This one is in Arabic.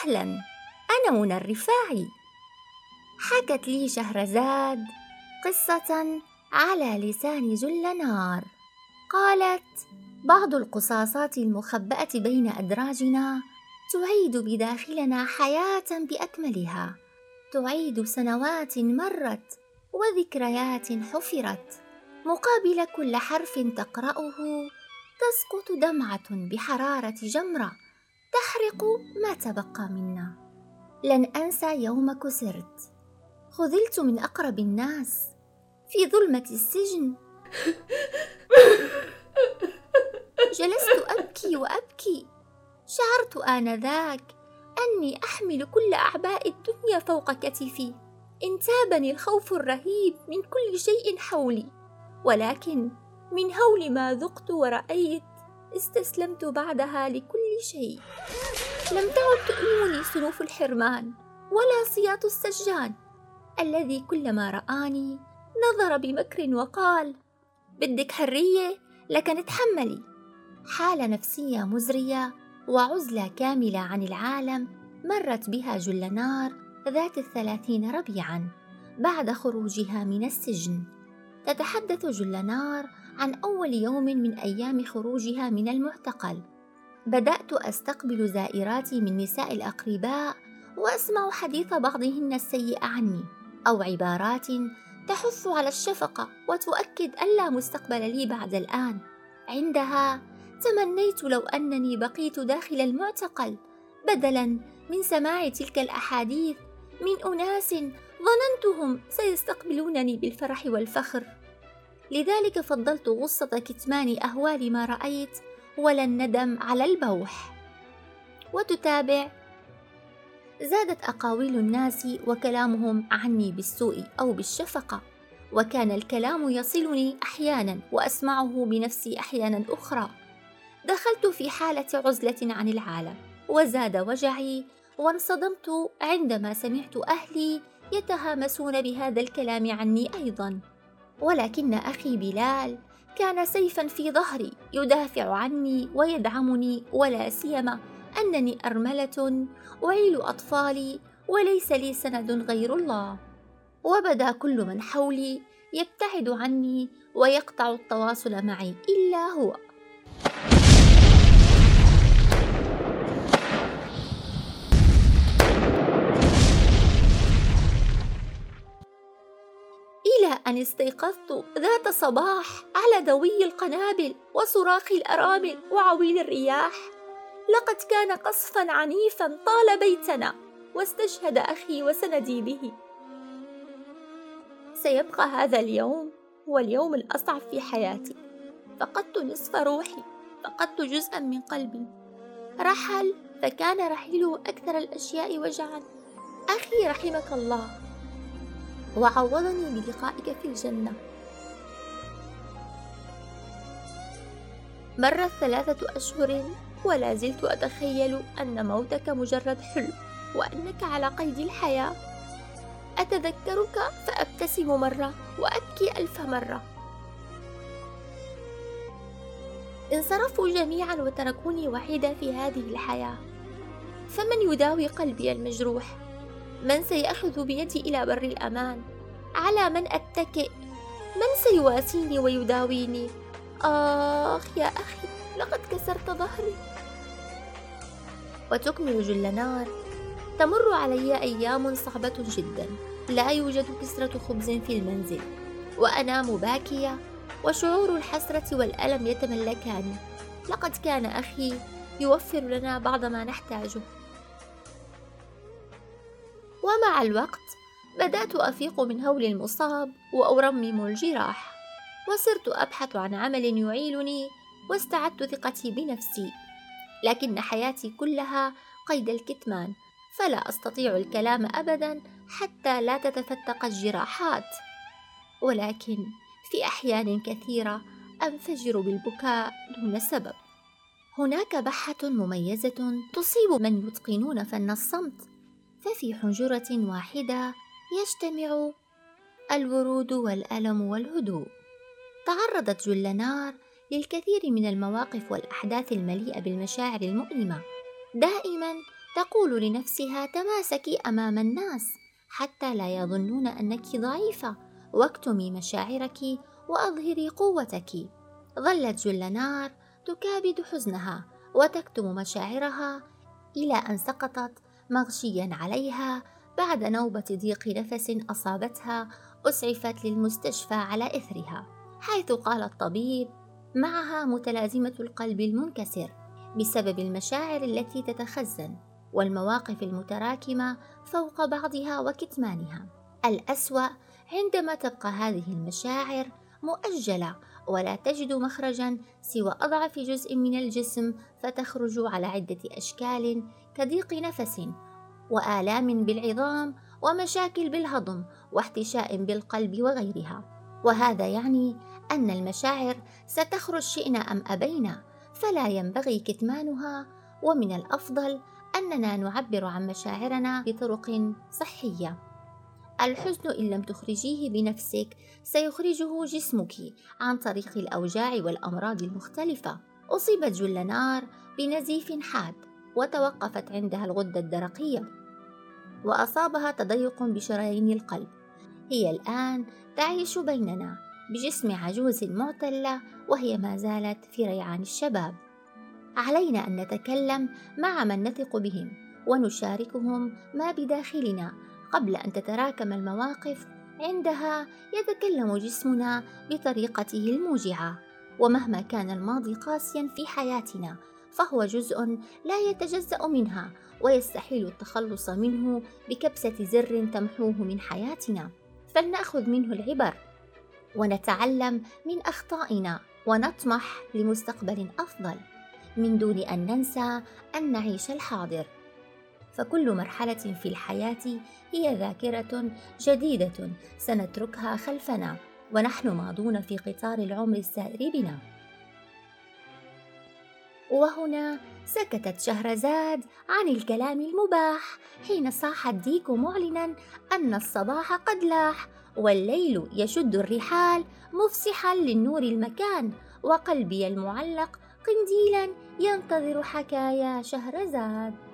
وسهلا أنا منى الرفاعي. حكت لي شهرزاد قصة على لسان جل نار قالت بعض القصاصات المخبأة بين أدراجنا تعيد بداخلنا حياة بأكملها. تعيد سنوات مرت وذكريات حفرت. مقابل كل حرف تقرأه تسقط دمعة بحرارة جمرة تحرق ما تبقى منا. لن أنسى يوم كسرت خذلت من أقرب الناس. في ظلمة السجن. جلست أبكي وأبكي. شعرت آنذاك. أني أحمل كل أعباء الدنيا فوق كتفي. انتابني الخوف الرهيب من كل شيء حولي. ولكن من هول ما ذقت ورأيت استسلمت بعدها لكل شيء. لم تعد تؤلمني سنوف الحرمان ولا سياط السجان. الذي كلما رآني نظر بمكر وقال بدك حرية؟ لك نتحملي. حالة نفسية مزرية وعزلة كاملة عن العالم مرت بها جلنار ذات الثلاثين ربيعا بعد خروجها من السجن. تتحدث جلنار عن أول يوم من أيام خروجها من المعتقل. بدأت أستقبل زائراتي من نساء الأقرباء وأسمع حديث بعضهن السيء عني أو عبارات تحث على الشفقة وتؤكد أن لا مستقبل لي بعد الآن. عندها تمنيت لو أنني بقيت داخل المعتقل بدلا من سماع تلك الأحاديث من أناس ظننتهم سيستقبلونني بالفرح والفخر. لذلك فضلت غصة كتمان أهوال ما رأيت ولا الندم على البوح. وتتابع. زادت أقاويل الناس وكلامهم عني بالسوء أو بالشفقة وكان الكلام يصلني أحيانا وأسمعه بنفسي أحيانا أخرى. دخلت في حالة عزلة عن العالم وزاد وجعي وانصدمت عندما سمعت أهلي يتهامسون بهذا الكلام عني أيضا. ولكن أخي بلال كان سيفا في ظهري يدافع عني ويدعمني ولا سيما أنني أرملة أعيل أطفالي وليس لي سند غير الله. وبدا كل من حولي يبتعد عني ويقطع التواصل معي إلا هو. أن استيقظت ذات صباح على دوي القنابل وصراخ الأرامل وعويل الرياح. لقد كان قصفا عنيفا طال بيتنا واستشهد أخي وسندي به. سيبقى هذا اليوم هو اليوم الأصعب في حياتي. فقدت نصف روحي فقدت جزءا من قلبي. رحل فكان رحيله أكثر الأشياء وجعا. أخي رحمك الله. وعوضني بلقائك في الجنة. مرت ثلاثة أشهر ولا زلت أتخيل أن موتك مجرد حلم وأنك على قيد الحياة. أتذكرك فأبتسم مرة وأبكي ألف مرة. انصرفوا جميعا وتركوني وحيدة في هذه الحياة. فمن يداوي قلبي المجروح؟ من سيأخذ بيدي إلى بر الأمان؟ على من أتكئ؟ من سيواسيني ويداويني؟ آخ يا أخي لقد كسرت ظهري. وتكمل جلنار تمر علي أيام صعبة جدا. لا يوجد كسرة خبز في المنزل. وأنام باكية. وشعور الحسرة والألم يتملكاني لقد كان أخي يوفر لنا بعض ما نحتاجه. ومع الوقت بدأت أفيق من هول المصاب وأرمم الجراح وصرت أبحث عن عمل يعيلني واستعدت ثقتي بنفسي لكن حياتي كلها قيد الكتمان فلا أستطيع الكلام أبدا حتى لا تتفتق الجراحات. ولكن في أحيان كثيرة أنفجر بالبكاء دون سبب. هناك بحة مميزة تصيب من يتقنون فن الصمت ففي حنجرة واحدة يجتمع الورود والألم والهدوء. تعرضت جلنار للكثير من المواقف والأحداث المليئة بالمشاعر المؤلمة. دائما تقول لنفسها تماسكي أمام الناس حتى لا يظنون أنك ضعيفة واكتمي مشاعرك وأظهري قوتك. ظلت جلنار تكابد حزنها وتكتم مشاعرها إلى أن سقطت مغشيا عليها بعد نوبة ضيق نفس أصابتها أسعفت للمستشفى على إثرها حيث قال الطبيب معها متلازمة القلب المنكسر بسبب المشاعر التي تتخزن والمواقف المتراكمة فوق بعضها وكتمانها. الأسوأ عندما تبقى هذه المشاعر مؤجلة ولا تجد مخرجا سوى أضعف جزء من الجسم فتخرج على عدة أشكال كضيق نفس وآلام بالعظام ومشاكل بالهضم واحتشاء بالقلب وغيرها. وهذا يعني أن المشاعر ستخرج شئنا أم أبينا فلا ينبغي كتمانها. ومن الأفضل أننا نعبر عن مشاعرنا بطرق صحية. الحزن إن لم تخرجيه بنفسك سيخرجه جسمك عن طريق الأوجاع والأمراض المختلفة. أصيبت جلنار بنزيف حاد وتوقفت عندها الغدة الدرقية وأصابها تضيق بشرايين القلب. هي الآن تعيش بيننا بجسم عجوز معتله وهي ما زالت في ريعان الشباب. علينا أن نتكلم مع من نثق بهم ونشاركهم ما بداخلنا قبل أن تتراكم المواقف عندها يتكلم جسمنا بطريقته الموجعة ومهما كان الماضي قاسيا في حياتنا فهو جزء لا يتجزأ منها ويستحيل التخلص منه بكبسة زر تمحوه من حياتنا. فلنأخذ منه العبر. ونتعلم من أخطائنا ونطمح لمستقبل أفضل من دون أن ننسى أن نعيش الحاضر. فكل مرحلة في الحياة هي ذاكرة جديدة سنتركها خلفنا ونحن ماضون في قطار العمر السائر بنا. وهنا سكتت شهرزاد عن الكلام المباح حين صاح الديك معلنا أن الصباح قد لاح والليل يشد الرحال مفسحا للنور المكان وقلبي المعلق قنديلا ينتظر حكايا شهرزاد.